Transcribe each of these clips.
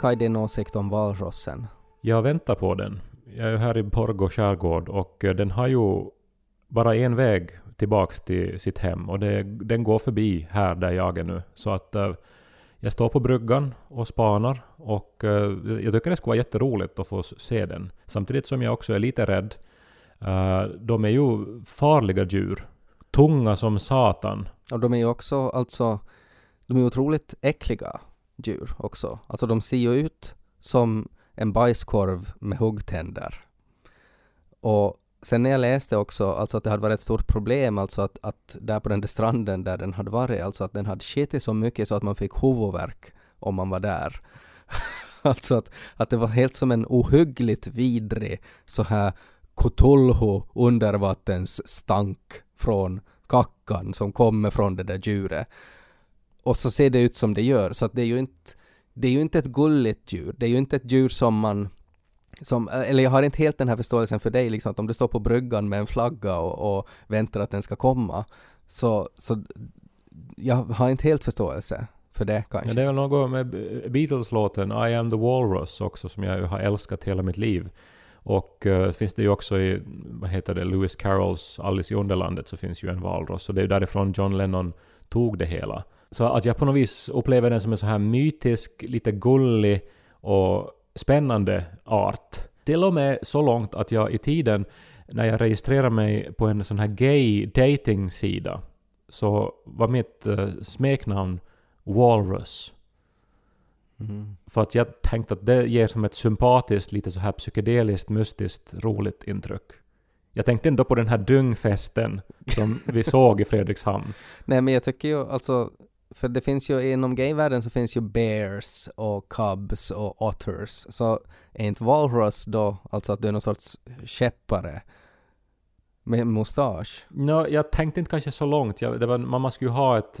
Kai din åsikt om valrossen? Jag väntar på den. Jag är här i Borgå skärgård och eh, den har ju bara en väg tillbaks till sitt hem och det, den går förbi här där jag är nu. Så att uh, jag står på bryggan och spanar och uh, jag tycker det skulle vara jätteroligt att få se den. Samtidigt som jag också är lite rädd. Uh, de är ju farliga djur. Tunga som satan. Och de är ju också alltså, de är otroligt äckliga djur också. Alltså de ser ju ut som en bajskorv med huggtänder. Och sen när jag läste också alltså att det hade varit ett stort problem alltså att, att där på den där stranden där den hade varit, alltså att den hade skitit så mycket så att man fick huvudvärk om man var där. alltså att, att det var helt som en ohyggligt vidrig så här Cthulhu undervattens stank från kackan som kommer från det där djuret. Och så ser det ut som det gör, så att det är ju inte det är ju inte ett gulligt djur, det är ju inte ett djur som man som, eller jag har inte helt den här förståelsen för dig, liksom, att om du står på bryggan med en flagga och, och väntar att den ska komma, så, så jag har inte helt förståelse för det kanske. Ja, det är väl något med Beatles-låten I am the Walrus också, som jag har älskat hela mitt liv. Och uh, finns det ju också i, vad heter det, Lewis Carrolls Alice i Underlandet så finns ju en valross, så det är därifrån John Lennon tog det hela. Så att jag på något vis upplever den som en så här mytisk, lite gullig och spännande art. Till och med så långt att jag i tiden när jag registrerade mig på en sån här gay dating-sida så var mitt uh, smeknamn Walrus. Mm. För att jag tänkte att det ger som ett sympatiskt, lite så här psykedeliskt, mystiskt, roligt intryck. Jag tänkte ändå på den här dyngfesten som vi såg i Fredrikshamn. Nej men jag tycker ju alltså för det finns ju inom gayvärlden så finns ju bears och cubs och otters. Så är inte walrus då alltså att du är någon sorts käppare med mustasch? No, jag tänkte inte kanske så långt. Jag, det var, man skulle ju ha ett,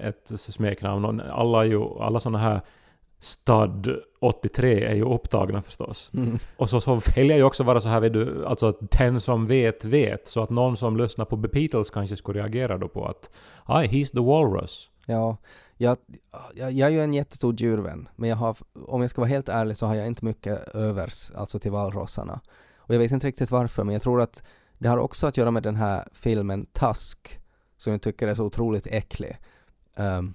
ett smeknamn. Alla, ju, alla sådana här Stud 83 är ju upptagna förstås. Mm. Och så, så vill jag ju också vara så här, vet du, alltså den som vet vet. Så att någon som lyssnar på The Beatles kanske skulle reagera då på att ”Aj, he's the walrus”. Ja, jag, jag, jag är ju en jättestor djurvän, men jag har, om jag ska vara helt ärlig så har jag inte mycket övers, alltså till valrossarna. Och jag vet inte riktigt varför, men jag tror att det har också att göra med den här filmen Tusk, som jag tycker är så otroligt äcklig. Um,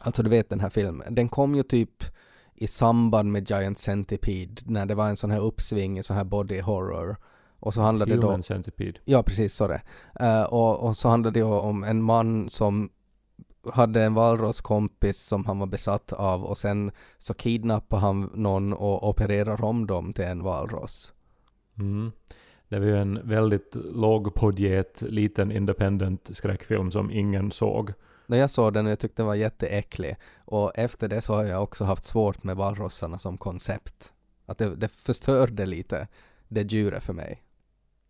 alltså du vet den här filmen, den kom ju typ i samband med Giant Centipede, när det var en sån här uppsving i sån här body horror. Och så handlade Human då... Centipede. Ja, precis, så det. Uh, och, och så handlade det om en man som hade en valrosskompis som han var besatt av och sen så kidnappade han någon och opererar om dem till en valross. Mm. Det var ju en väldigt lågbudget, liten independent skräckfilm som ingen såg. När jag såg den och jag tyckte den var jätteäcklig och efter det så har jag också haft svårt med valrossarna som koncept. Att det, det förstörde lite det djuret för mig.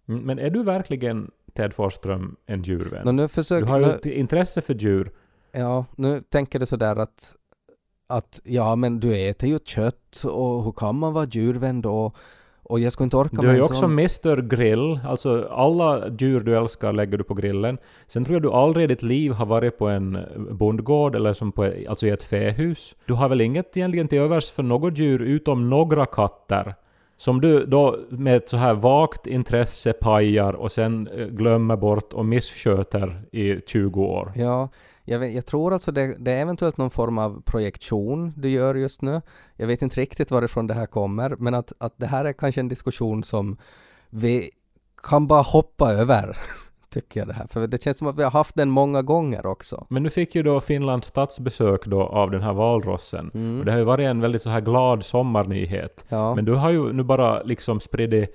Mm, men är du verkligen Ted Forsström en djurvän? nu försöker, du har ju ett intresse för djur Ja, nu tänker du sådär att, att ja men du äter ju kött och hur kan man vara djurvän då? Och jag skulle inte orka Du är ju också sån... Mr Grill, alltså alla djur du älskar lägger du på grillen. Sen tror jag du aldrig i ditt liv har varit på en bondgård eller som på, alltså i ett fähus. Du har väl inget egentligen till övers för något djur utom några katter? Som du då med ett så här vagt intresse pajar och sen eh, glömmer bort och missköter i 20 år. Ja, jag, vet, jag tror alltså det, det, är eventuellt någon form av projektion du gör just nu. Jag vet inte riktigt varifrån det här kommer, men att, att det här är kanske en diskussion som vi kan bara hoppa över. tycker jag det här. För det känns som att vi har haft den många gånger också. Men nu fick ju då Finland statsbesök då av den här valrossen. Mm. Och det har ju varit en väldigt så här glad sommarnyhet. Ja. Men du har ju nu bara liksom spridit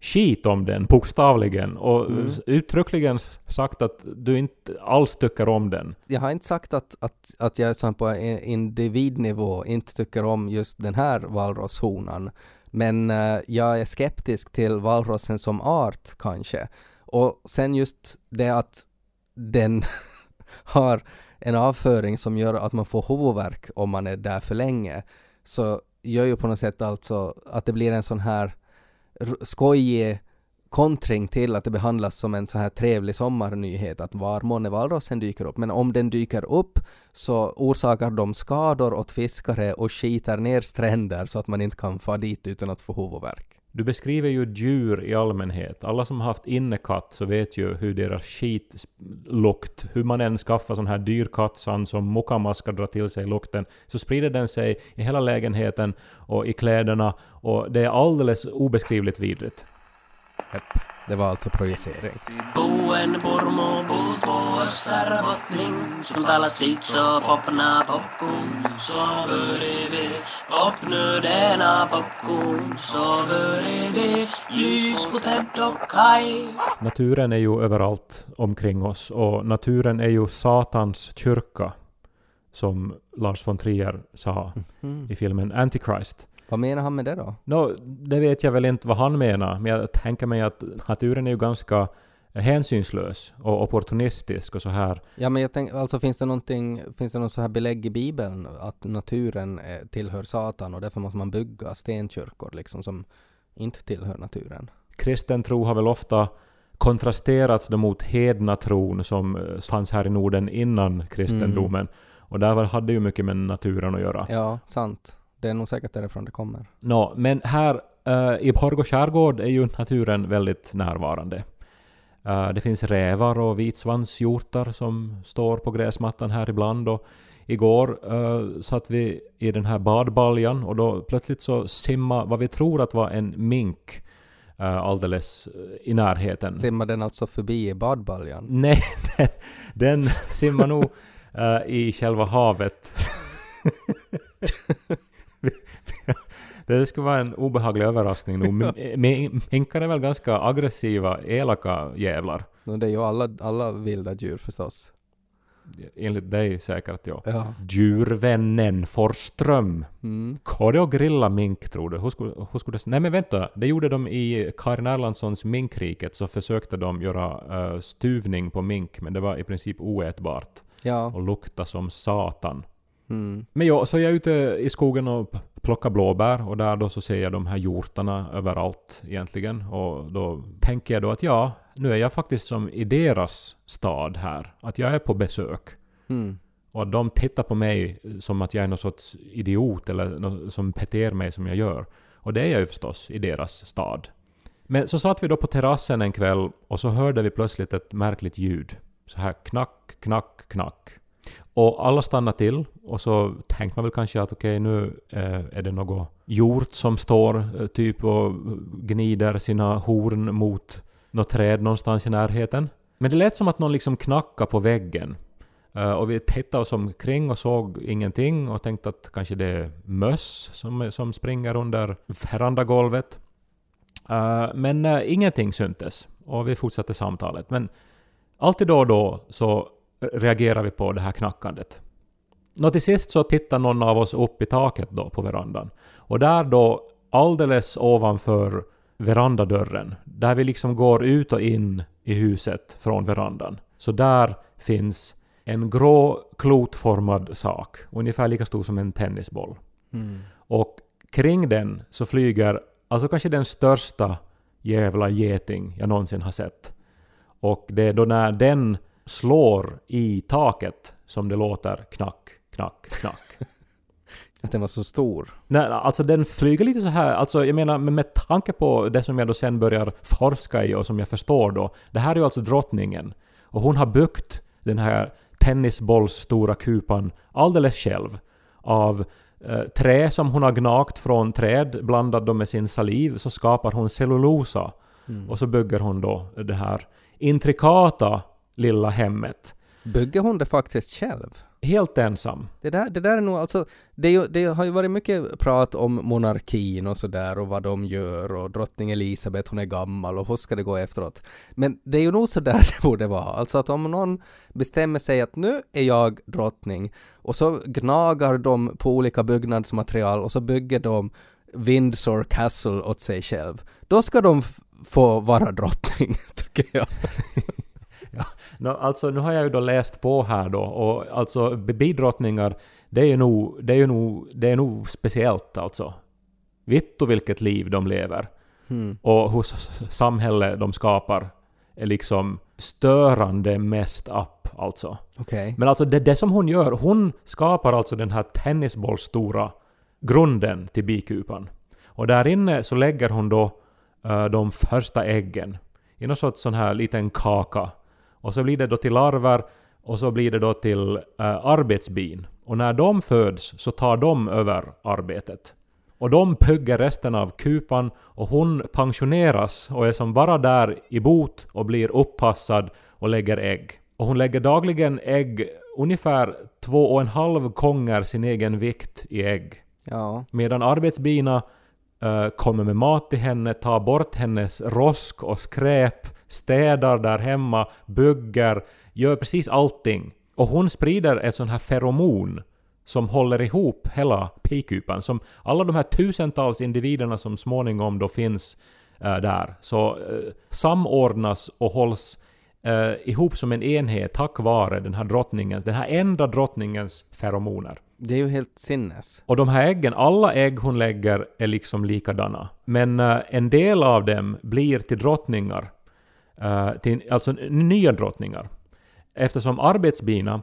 skit om den, bokstavligen, och mm. uttryckligen sagt att du inte alls tycker om den. Jag har inte sagt att, att, att jag på individnivå inte tycker om just den här valrosshonan, men uh, jag är skeptisk till valrossen som art kanske. Och sen just det att den har en avföring som gör att man får huvudvärk om man är där för länge, så gör ju på något sätt alltså att det blir en sån här skojig kontring till att det behandlas som en så här trevlig sommarnyhet att var månne valrossen dyker upp. Men om den dyker upp så orsakar de skador åt fiskare och skiter ner stränder så att man inte kan få dit utan att få huvudvärk. Du beskriver ju djur i allmänhet. Alla som har haft innekatt så vet ju hur deras skit lukt, hur man än skaffar sån här dyr kattsand som Mukama ska dra till sig lukten, så sprider den sig i hela lägenheten och i kläderna och det är alldeles obeskrivligt vidrigt. Yep det var alltså projicering. Naturen är ju överallt omkring oss och naturen är ju Satans kyrka, som Lars von Trier sa Mm. i filmen Antichrist. Vad menar han med det då? Nå, det vet jag väl inte vad han menar, men jag tänker mig att naturen är ju ganska hänsynslös och opportunistisk och så här. Ja men jag tänker, alltså finns det någonting, finns det någon så här belägg i bibeln att naturen eh, tillhör Satan och därför måste man bygga stenkyrkor liksom som inte tillhör naturen? Kristen tro har väl ofta kontrasterats mot hedna tron som eh, fanns här i Norden innan kristendomen. Och där hade ju mycket med naturen att göra. Ja, sant. Det är nog säkert därifrån det kommer. Nå, men här eh, i Borgå skärgård är ju naturen väldigt närvarande. Eh, det finns rävar och vitsvanshjortar som står på gräsmattan här ibland. Och igår uh, satt vi i den här badbaljan och då plötsligt så simma vad vi tror att var en mink eh, alldeles i närheten. Simmar den alltså förbi i badbaljan? Nej, den, den simmar nog eh, i själva havet. det skulle vara en obehaglig överraskning nog. Men- men Minkar är väl ganska aggressiva, elaka jävlar. No, det är ju alla, alla vilda djur förstås. Enligt dig säkert ja. Ja. Djurvännen Forsström. Mm. Går det att grilla mink tror du? Hur skulle, hur skulle det... Nej men vänta, det gjorde de i Karin Erlandssons Minkriket så försökte de göra eh, stuvning på mink men det var i princip oätbart Ja. och lukta som satan. Mm. Men ja, så jag är ute i skogen och p- plockar blåbär och där då så ser jag de här hjortarna överallt egentligen och då tänker jag då att ja, nu är jag faktiskt som i deras stad här. Att jag är på besök. Mm. Och att de tittar på mig som att jag är någon sorts idiot eller som beter mig som jag gör. Och det är jag ju förstås i deras stad. Men så satt vi då på terrassen en kväll och så hörde vi plötsligt ett märkligt ljud. Så här knack, knack, knack. Och alla stannade till och så tänkte man väl kanske att okej nu eh, är det något hjort som står eh, typ och gnider sina horn mot något träd någonstans i närheten. Men det lät som att någon liksom knackade på väggen. Eh, och vi tittade oss omkring och såg ingenting och tänkte att kanske det är möss som, som springer under verandagolvet. Eh, men eh, ingenting syntes och vi fortsatte samtalet. Men alltid då och då så reagerar vi på det här knackandet. Nå till sist så tittar någon av oss upp i taket då på verandan. Och där då alldeles ovanför verandadörren, där vi liksom går ut och in i huset från verandan. Så där finns en grå klotformad sak, ungefär lika stor som en tennisboll. Mm. Och kring den så flyger alltså kanske den största jävla geting jag någonsin har sett. Och det är då när den slår i taket som det låter knack, knack, knack. Att den var så stor. Nej, alltså den flyger lite så här, alltså jag menar med, tanke på det som jag då sen börjar forska i och som jag förstår då. Det här är ju alltså drottningen. Och hon har byggt den här tennisbollsstora kupan alldeles själv. Av eh, trä som hon har gnagt från träd, blandat då med sin saliv, så skapar hon cellulosa. Och så bygger hon då det här intrikata lilla hemmet. Bygger hon det faktiskt själv? Helt ensam. Det där, det där är nog alltså, det, det har ju varit mycket prat om monarkin och sådär och vad de gör och drottning Elisabeth hon är gammal och hur ska det gå efteråt. Men det är ju nog så där det borde vara, alltså att om någon bestämmer sig att nu är jag drottning och så gnagar de på olika byggnadsmaterial och så bygger de Windsor Castle åt sig själv. Då ska de få vara drottning, tycker jag. Nå, alltså nu har jag ju då läst på här då och alltså bidrottningar det är ju nog, det är ju nog, det är nog speciellt alltså. Vittu vilket liv de lever. Hmm. och hur samhälle de skapar är liksom störande mest up alltså. Okej. Men alltså det, det som hon gör, hon skapar alltså den här tennisbollstora grunden till bikupan. Och där inne så lägger hon då eh, de första äggen i någon sorts sån här liten kaka. Och så blir det då till larver och så blir det då till eh, arbetsbin. Och när de föds så tar de över arbetet. Och de puggar resten av kupan och hon pensioneras och är som bara där i bot och blir uppassad och lägger ägg. Och hon lägger dagligen ägg ungefär två och en halv gånger sin egen vikt i ägg. Ja. Medan arbetsbina eh, kommer med mat till henne, tar bort hennes rosk och skräp, städar där hemma, bygger, gör precis allting. Och hon sprider ett sån här feromon som håller ihop hela pikupan. Som alla de här tusentals individerna som småningom då finns eh, där, så eh, samordnas och hålls eh, ihop som en enhet tack vare den här drottningens, den här enda drottningens feromoner. Det är ju helt sinnes. Och de här äggen, alla ägg hon lägger är liksom likadana. Men eh, en del av dem blir till drottningar. Eh, till, alltså nya drottningar. Eftersom arbetsbina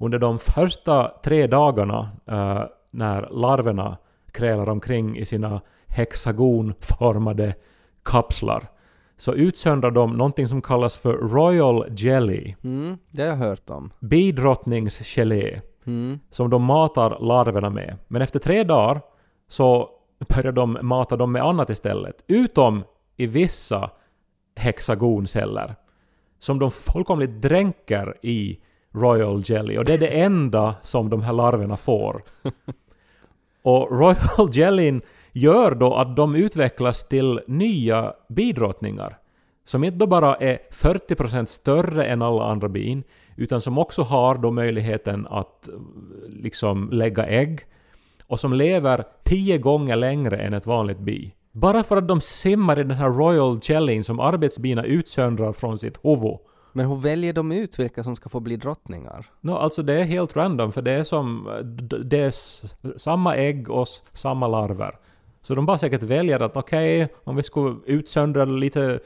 under de första tre dagarna eh, när larverna krälar omkring i sina hexagonformade kapslar så utsöndrar de någonting som kallas för Royal Jelly, Mm, det har jag hört om. bidrottningsgelé Mm. som de matar larverna med. Men efter tre dagar så börjar de mata dem med annat istället. Utom i vissa hexagonceller. Som de fullkomligt dränker i Royal Jelly. Och det är det enda som de här larverna får. Och Royal Jellyn gör då att de utvecklas till nya bidrottningar. Som inte bara är 40% större än alla andra bin, utan som också har då möjligheten att eh, liksom lägga ägg och som lever 10 gånger längre än ett vanligt bi. Bara för att de simmar i den här Royal Jellyn som arbetsbina utsöndrar från sitt huvud. Men hur väljer de ut vilka som ska få bli drottningar? No, alltså det är helt random för det är som... Det är samma ägg och samma larver. Så de bara säkert väljer att okej, om vi skulle utsöndra lite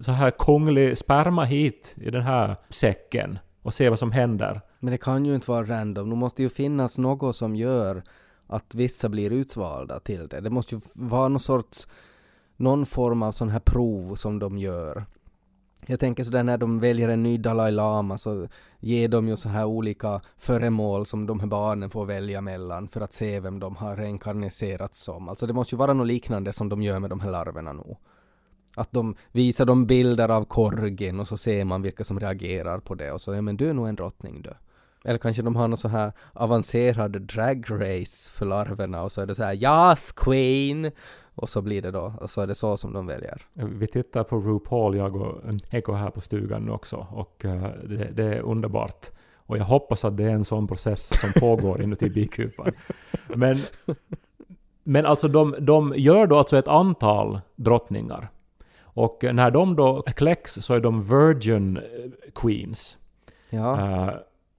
så här kunglig sperma hit i den här säcken och se vad som händer. Men det kan ju inte vara random. Det måste ju finnas något som gör att vissa blir utvalda till det. Det måste ju vara någon sorts, någon form av sån här prov som de gör. Jag tänker sådär när de väljer en ny Dalai Lama så ger de ju så här olika föremål som de här barnen får välja mellan för att se vem de har reinkarniserats som. Alltså det måste ju vara något liknande som de gör med de här larverna nu. Att de visar dem bilder av korgen och så ser man vilka som reagerar på det och så, ja men du är nog en drottning du. Eller kanske de har någon så här avancerad drag race för larverna och så är det så här Yes Queen! Och så blir det då, och så är det så som de väljer. Vi tittar på RuPaul, jag och Eko här på stugan nu också och eh, det, det är underbart. Och jag hoppas att det är en sån process som pågår inuti bikupan. Men, men alltså de, de gör då alltså ett antal drottningar. Och när de då kläcks så är de Virgin eh, Queens. Ja, Eh,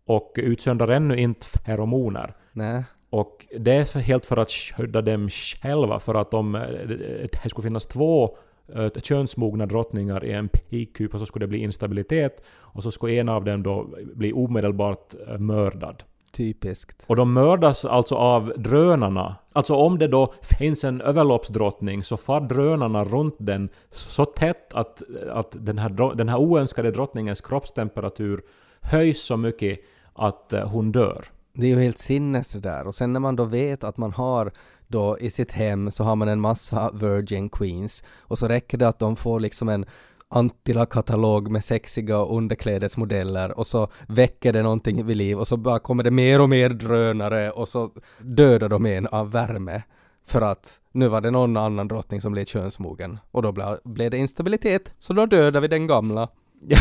och utsöndrar ännu inte feromoner. nej. Och det är helt för att skydda dem själva, för att om eh, det skulle finnas två eh, könsmogna drottningar i en pikkupa så skulle det bli instabilitet och så skulle en av dem då bli omedelbart eh, mördad. Typiskt. Och de mördas alltså av drönarna. Alltså om det då finns en överloppsdrottning så far drönarna runt den så tätt att, att den, här, den här oönskade drottningens kroppstemperatur höjs så mycket att eh, hon dör. Det är ju helt sinnes det där. Och sen när man då vet att man har då i sitt hem så har man en massa Virgin Queens och så räcker det att de får liksom en antilla katalog med sexiga underklädesmodeller och så väcker det någonting vid liv och så bara kommer det mer och mer drönare och så dödar de en av värme. För att nu var det någon annan drottning som blev könsmogen och då blev det instabilitet så då dödar vi den gamla.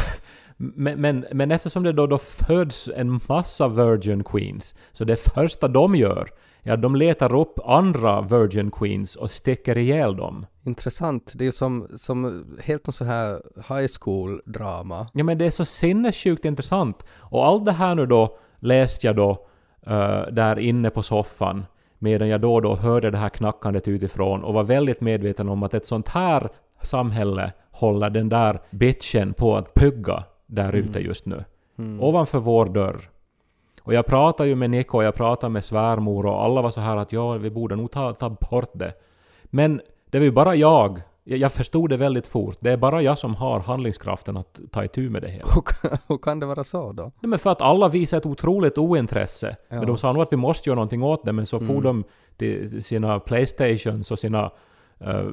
Men, men, men eftersom det då, då föds en massa Virgin Queens, så det första de gör att de letar upp andra Virgin Queens och sticker ihjäl dem. Intressant. Det är ju som, som helt någon så här high school drama. Ja men det är så sinnessjukt intressant. Och allt det här nu då läste jag då eh, där inne på soffan medan jag då och då hörde det här knackandet utifrån och var väldigt medveten om att ett sånt här samhälle håller den där bitchen på att pugga där ute just nu. Ovanför vår dörr. Och jag pratade ju med Nico och jag pratade med svärmor och alla var så här att ja, vi borde nog ta, ta bort det. Men det var ju bara jag. Jag förstod det väldigt fort. Det är bara jag som har handlingskraften att ta itu med det hela. Hur, kan det vara så då? Nej, men för att alla visar ett otroligt ointresse. Ja. Men de sa nog att vi måste göra någonting åt det, men så for de till sina Playstations och sina eh,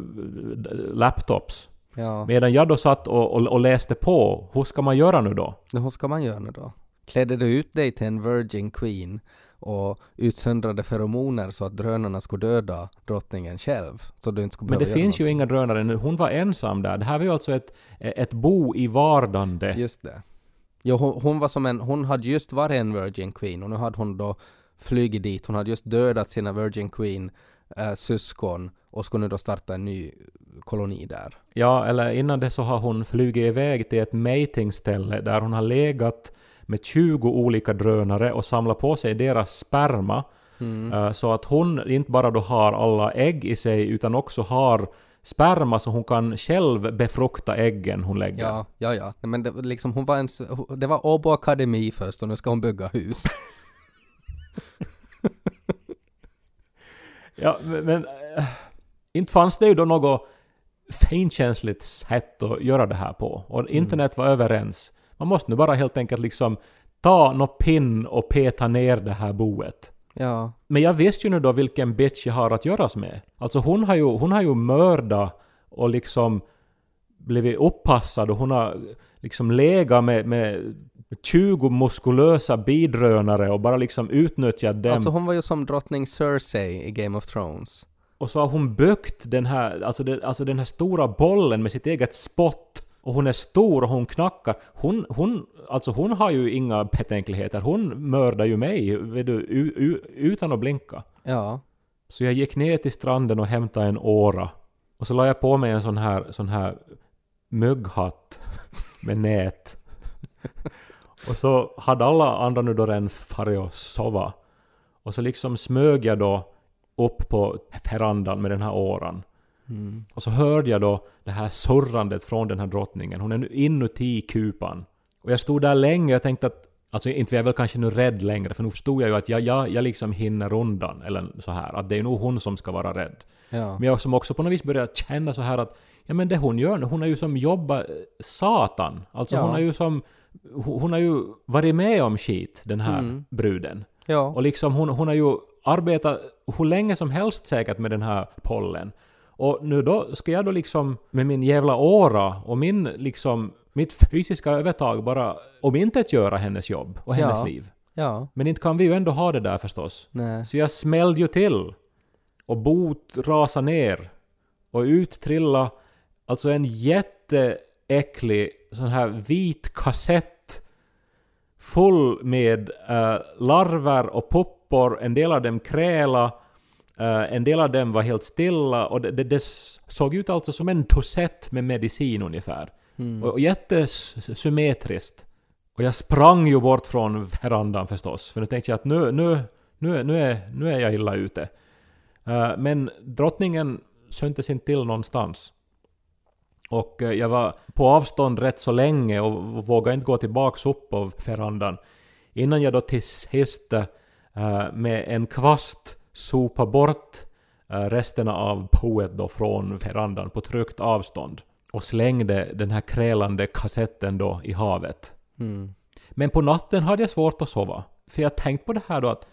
laptops. Ja, Medan jag då satt och, och, och läste på. Hur ska man göra nu då? hur ska man göra nu då? Klädde du ut dig till en Virgin Queen och utsöndrade feromoner så att drönarna skulle döda drottningen själv? Så du inte skulle Men det finns ju inga drönare nu. Hon var ensam där. Det här var ju alltså ett, ett bo i vardande. något. Just det. Jo, hon, hon var som en, hon hade just varit en Virgin Queen och nu hade hon då flugit dit. Hon hade just dödat sina Virgin Queen äh, syskon och skulle nu då starta en ny koloni där. Ja, eller innan det så har hon flugit iväg till ett matingställe där hon har legat med 20 olika drönare och samlat på sig deras sperma. Eh, Så att hon inte bara då har alla ägg i sig utan också har sperma så hon kan själv befrukta äggen hon lägger. Ja, ja, ja. Men det, liksom, hon var ens, det var Åbo Akademi först och nu ska hon bygga hus. Ja, men, men äh, inte fanns det ju då något finkänsligt sätt att göra det här på. Och internet var överens. Man måste nu bara helt enkelt liksom ta nå pinn och peta ner det här boet. ja, Men jag visste ju nu då vilken bitch jag har att göras med. Alltså hon har ju, hon har ju mördat och liksom blivit uppassad och hon har liksom legat med, med 20 muskulösa bidrönare och bara liksom utnyttjat dem. alltså hon var ju som drottning Cersei i Game of Thrones. Och så har hon byggt den här, alltså, det, alltså den här stora bollen med sitt eget spott. Och hon är stor och hon knackar. Hon, hon, alltså hon har ju inga betänkligheter. Hon mördar ju mig vet du, utan att blinka. Ja, Så jag gick ner till stranden och hämtade en åra. Och så la jag på mig en sån här, sån här mygghatt med nät. och så hade alla andra nu då redan farit och sova. Och så liksom smög jag då upp på verandan med den här åran. Och så hörde jag då det här surrandet från den här drottningen. Hon är nu inuti kupan. Och jag stod där länge och tänkte att Alltså inte var jag väl kanske nu rädd längre för nu förstod jag ju att jag, jag, jag liksom hinner undan. Eller så här. Att det är nog hon som ska vara rädd. ja. Men jag som också på något vis började känna så här att ja men det hon gör nu, hon har ju som jobbat eh, satan. Alltså Ja. hon har ju som hon har ju varit med om skit, den här bruden. Ja, Och liksom hon, hon har ju arbetat hur länge som helst säkert med den här pollen. Och nu då ska jag då liksom med min jävla åra och min liksom mitt fysiska övertag bara omintetgöra hennes jobb och hennes Ja. liv. ja, Men inte kan vi ju ändå ha det där förstås. nej. Så jag smällde ju till. Och bot rasade ner. Och ut trilla alltså en jätteäcklig sån här vit kassett full med eh, larver och puppor. En del av dem kräla. eh, en del av dem var helt stilla och det, det, det såg ut alltså som en dosett med medicin ungefär. Och, och jättesymmetriskt. Och jag sprang ju bort från verandan förstås, för nu tänkte jag att nu, nu, nu, nu, är, nu är jag illa ute. Eh, men drottningen syntes inte till någonstans. Och eh, jag var på avstånd rätt så länge och vågade inte gå tillbaks upp på verandan. Innan jag då till sist med en kvast sopa bort eh, resterna av poet då från verandan på tryggt avstånd. Och slängde den här krälande kassetten då i havet. Mm. Men på natten hade jag svårt att sova. För jag tänkte på det här då att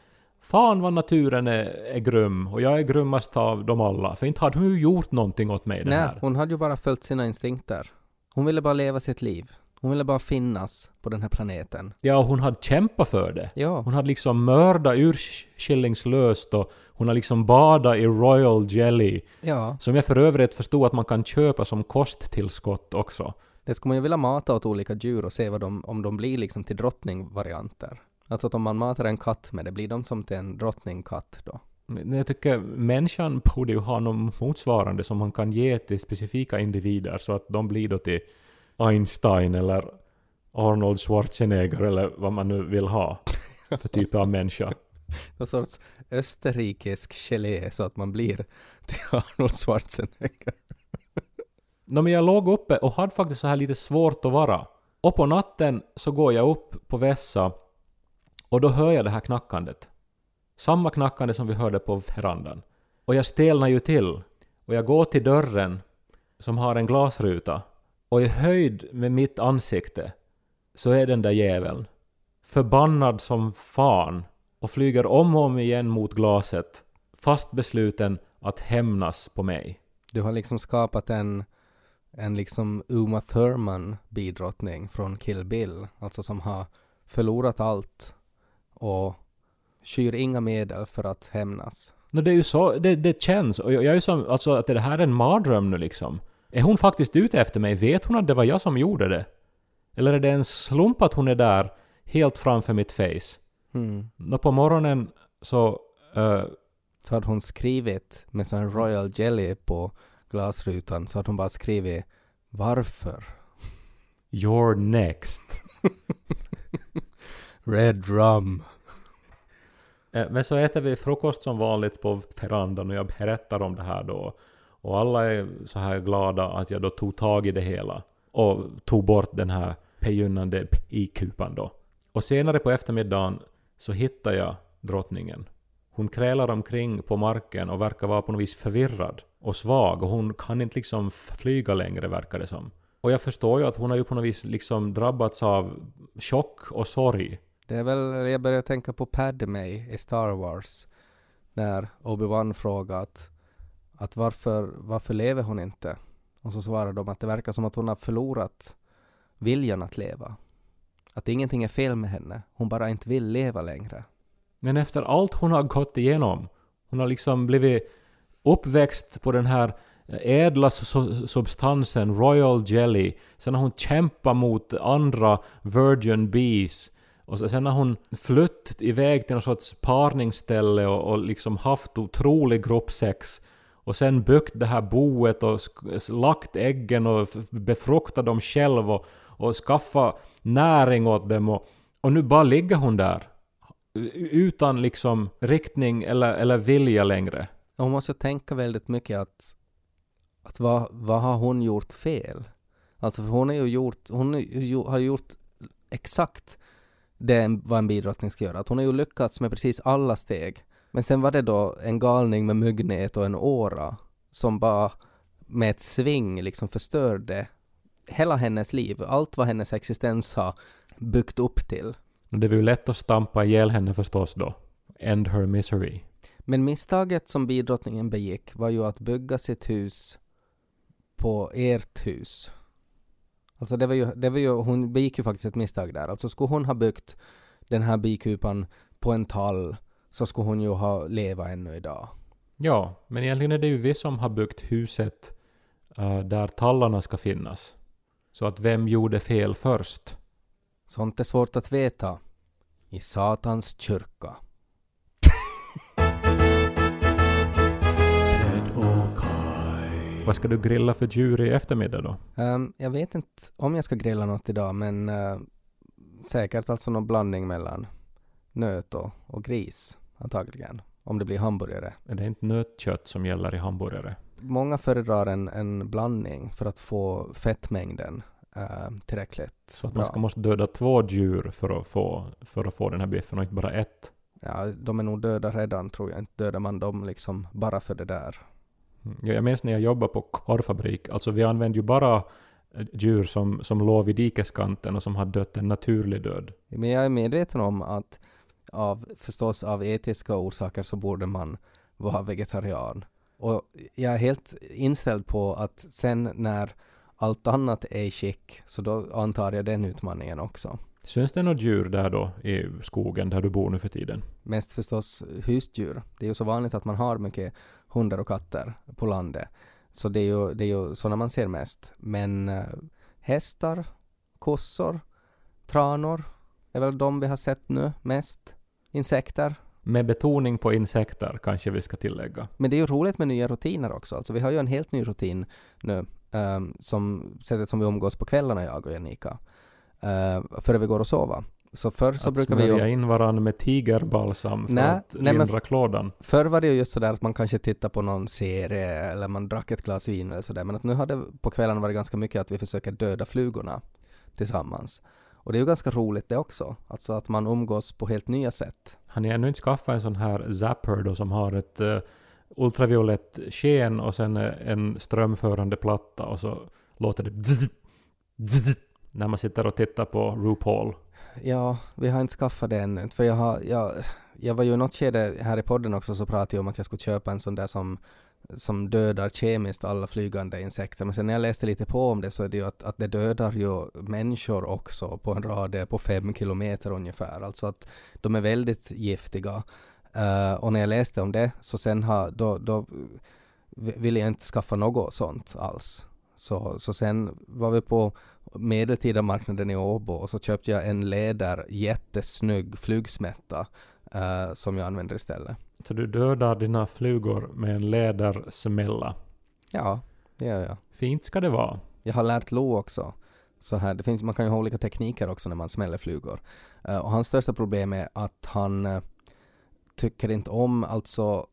Fan vad naturen är, är grym och jag är grymmast av dem alla. För inte hade hon ju gjort någonting åt mig den Nej, här. hon hade ju bara följt sina instinkter. Hon ville bara leva sitt liv. Hon ville bara finnas på den här planeten. Ja, och hon hade kämpat för det. Ja, Hon hade liksom mördat urskillingslöst och hon har liksom badat i royal jelly. ja. Som jag för övrigt förstod att man kan köpa som kosttillskott också. Det skulle man ju vilja mata åt olika djur och se vad de, om de blir liksom till drottningvarianter. Alltså att om man matar en katt med det, blir de som till en drottningkatt då? Jag tycker människan borde ju ha något motsvarande som man kan ge till specifika individer så att de blir då till Einstein eller Arnold Schwarzenegger eller vad man nu vill ha för typ av människa. någon sorts österrikisk gelé så att man blir till Arnold Schwarzenegger. No, men jag låg uppe och hade faktiskt så här lite svårt att vara. Och på natten så går jag upp på vässa och då hör jag det här knackandet. Samma knackande som vi hörde på verandan. Och jag stelnar ju till. Och jag går till dörren som har en glasruta och i höjd med mitt ansikte så är den där jäveln förbannad som fan och flyger om och om igen mot glaset fast besluten att hämnas på mig. Du har liksom skapat en, en liksom Uma Thurman bidrottning från Kill Bill, alltså som har förlorat allt och skyr inga medel för att hämnas. No, det är ju så det, det känns. Och jag, jag är ju som, alltså att det här är en mardröm nu liksom. Är hon faktiskt ute efter mig? Vet hon att det var jag som gjorde det? Eller är det en slump att hon är där helt framför mitt face? Mm. Nå, på morgonen så... eh, Så hade hon skrivit med sån Royal Jelly på glasrutan så hade hon bara skrivit varför? You're next. Red rum. Eh, Men så äter vi frukost som vanligt på verandan och jag berättar om det här då. Och alla är så här glada att jag då tog tag i det hela. Och tog bort den här pejunnande i-kupan då. Och senare på eftermiddagen så hittar jag drottningen. Hon krälar omkring på marken och verkar vara på något vis förvirrad och svag och hon kan inte liksom flyga längre verkar det som. Och jag förstår ju att hon har ju på något vis liksom drabbats av chock och sorg. Det är väl, jag börjar tänka på Padme i Star Wars. När Obi-Wan frågat att varför, varför lever hon inte? Och så svarar de att det verkar som att hon har förlorat viljan att leva. Att ingenting är fel med henne, hon bara inte vill leva längre. Men efter allt hon har gått igenom, hon har liksom blivit uppväxt på den här eh, ädla substansen Royal Jelly, sen har hon kämpat mot andra Virgin Bees, och sen har hon flytt iväg till någon sorts parningsställe och, och liksom haft otrolig gruppsex, och sen byggt det här boet och lagt äggen och befruktat dem själv och, och skaffa näring åt dem och, och nu bara ligger hon där. Utan liksom riktning eller, eller vilja längre. Hon måste ju tänka väldigt mycket att, att vad, vad har hon gjort fel? Alltså för hon har ju gjort, hon är ju- har gjort exakt det vad en bidrottning ska göra. Att hon har ju lyckats med precis alla steg. Men sen var det då en galning med myggnät och en åra som bara med ett sving liksom förstörde hela hennes liv, allt vad hennes existens har byggt upp till. Det var ju lätt att stampa ihjäl henne förstås då. End her misery. Men misstaget som bidrottningen begick var ju att bygga sitt hus på ert hus. Alltså det var ju, det var ju, hon begick ju faktiskt ett misstag där. Alltså skulle hon ha byggt den här bikupan på en tall så skulle hon ju ha levat ännu idag. Ja, men egentligen är det ju vi som har byggt huset eh, där tallarna ska finnas. Så att vem gjorde fel först? Sånt är svårt att veta. I Satans kyrka. Vad ska du grilla för djur i eftermiddag då? Ehm, jag vet inte om jag ska grilla något idag men eh, säkert alltså någon blandning mellan nöt och, och gris antagligen. Om det blir hamburgare. Är det inte nötkött som gäller i hamburgare? Många föredrar en, en blandning för att få fettmängden eh, tillräckligt Så att bra. man ska måste döda två djur för att få, för att få den här biffen och inte bara ett. Ja, de är nog döda redan tror jag. Inte dödar man dem liksom bara för det där. Mm. Ja, Jag minns när jag jobbade på korvfabrik, alltså vi använde ju bara eh, djur som, som låg vid dikeskanten och som hade dött en naturlig död. Men jag är medveten om att av, förstås av etiska orsaker så borde man vara vegetarian. Och jag är helt inställd på att sen när allt annat är i skick så då antar jag den utmaningen också. Syns det något djur där då i skogen där du bor nu för tiden? Mest förstås husdjur. Det är ju så vanligt att man har mycket hundar och katter på landet. Så det är ju, det är ju sådana man ser mest. Men eh, hästar, kossor, tranor är väl de vi har sett nu mest. Insekter. Med betoning på insekter kanske vi ska tillägga. Men det är ju roligt med nya rutiner också. Alltså vi har ju en helt ny rutin nu. ehm, som sättet som vi umgås på kvällarna jag och Janika. Uh, före vi går och sova. Så förr så att brukar vi ju... in varann med tigerbalsam för Nej, att nej, lindra klådan. Förr var det ju just sådär att man kanske tittade på någon serie eller man drack ett glas vin eller sådär. Men att nu har det på kvällen varit ganska mycket att vi försöker döda flugorna tillsammans. Och det är ju ganska roligt det också. Alltså att man umgås på helt nya sätt. Har ni ännu inte skaffat en sån här zapper då som har ett uh, ultraviolett sken och sen eh, en strömförande platta och så låter det bzzz, bzzz, när man sitter och tittar på RuPaul. Ja, vi har inte skaffat det ännu. För jag, har, jag, jag var ju i något skede här i podden också så pratade jag om att jag skulle köpa en sån där som, som dödar kemiskt alla flygande insekter. Men sen när jag läste lite på om det så är det ju att, att det dödar ju människor också på en radie på fem kilometer ungefär. Alltså att de är väldigt giftiga. Uh, och när jag läste om det så sen har, då, då ville jag inte skaffa något sånt alls. Så, så sen var vi på medeltida marknaden i Åbo och så köpte jag en läder jättesnygg flugsmätta eh, som jag använder istället. Så du dödar dina flugor med en lädersmälla. Ja, det gör jag. Fint ska det vara. Jag har lärt Lo också. Så här, det finns, man kan ju ha olika tekniker också när man smäller flugor. Eh, och hans största problem är att han eh, tycker inte om alltså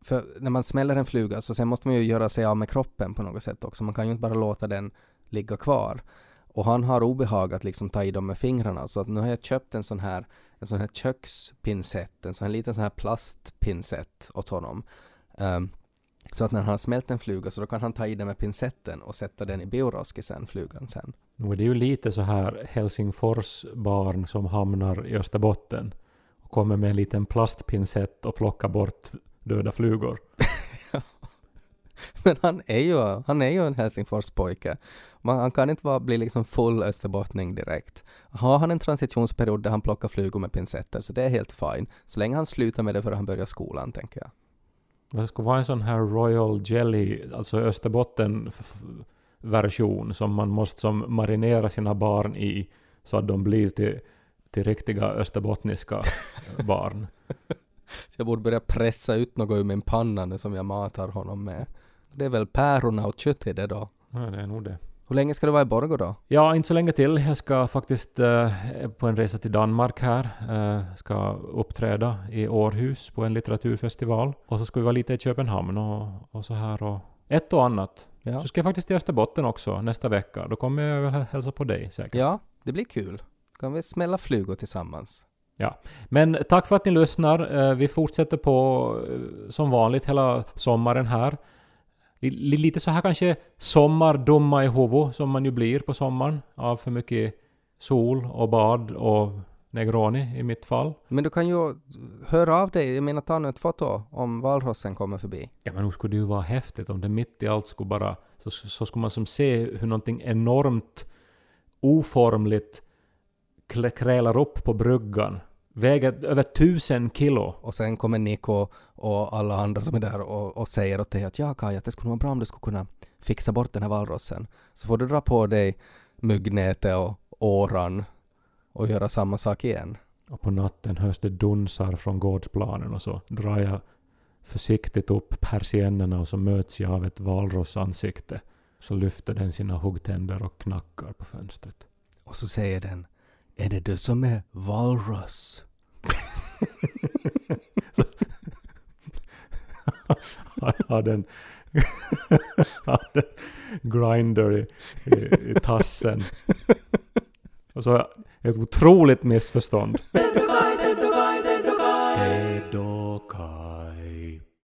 för när man smäller en fluga så sen måste man ju göra sig av med kroppen på något sätt också. Man kan ju inte bara låta den ligga kvar. Och han har obehag att liksom ta i dem med fingrarna så att nu har jag köpt en sån här en sån här kökspinsett, en sån här liten sån här plastpinsett åt honom. Um, så att när han har smält en fluga så då kan han ta i den med pincetten och sätta den i bioraskisen, flugan sen. Nu är det ju lite så här Helsingfors-barn som hamnar i Österbotten och kommer med en liten plastpinsett och plockar bort döda flugor. Men han är ju, han är ju en Helsingforspojke. Man, han kan inte bara bli liksom full österbottning direkt. Har han en transitionsperiod där han plockar flugor med pincetter så det är helt fine. Så länge han slutar med det för han börjar skolan, tänker jag. Det skulle vara en sån här Royal Jelly, alltså Österbotten version som man måste som marinera sina barn i så att de blir till, till riktiga österbottniska barn. Så jag borde börja pressa ut något ur min panna nu som jag matar honom med. Det är väl pärorna och kött i det då. Ja, det är nog det. Hur länge ska du vara i Borgå då? Ja, inte så länge till. Jag ska faktiskt eh, på en resa till Danmark här. Eh, ska uppträda i Århus på en litteraturfestival. Och så ska vi vara lite i Köpenhamn och, och så här och ett och annat. Ja. Så ska jag faktiskt till Österbotten också nästa vecka. Då kommer jag väl hälsa på dig säkert. ja, det blir kul. Kan vi smälla flugor tillsammans? Men tack för att ni lyssnar. Eh, Vi fortsätter på eh, som vanligt hela sommaren här. Li- Lite så här kanske sommardumma i huvudet som man ju blir på sommaren av för mycket sol och bad och Negroni i mitt fall. Men du kan ju höra av dig, jag menar ta nu ett foto om valrossen kommer förbi. Ja men nog skulle det ju vara häftigt om det mitt i allt skulle bara... Så, så skulle man som se hur någonting enormt oformligt krälar upp på bryggan. Väger över tusen kilo. Och sen kommer Nico och alla andra som är där och, och säger åt dig att ja Kaj, att det skulle vara bra om du skulle kunna fixa bort den här valrossen. Så får du dra på dig myggnätet och åran och göra samma sak igen. Och på natten hörs det dunsar från gårdsplanen och så drar jag försiktigt upp persiennerna och så möts jag av ett valrossansikte. Så lyfter den sina huggtänder och knackar på fönstret. Och så säger den Är det du som är valross? har den, en grinder i, i, i tassen. Och så ett otroligt missförstånd.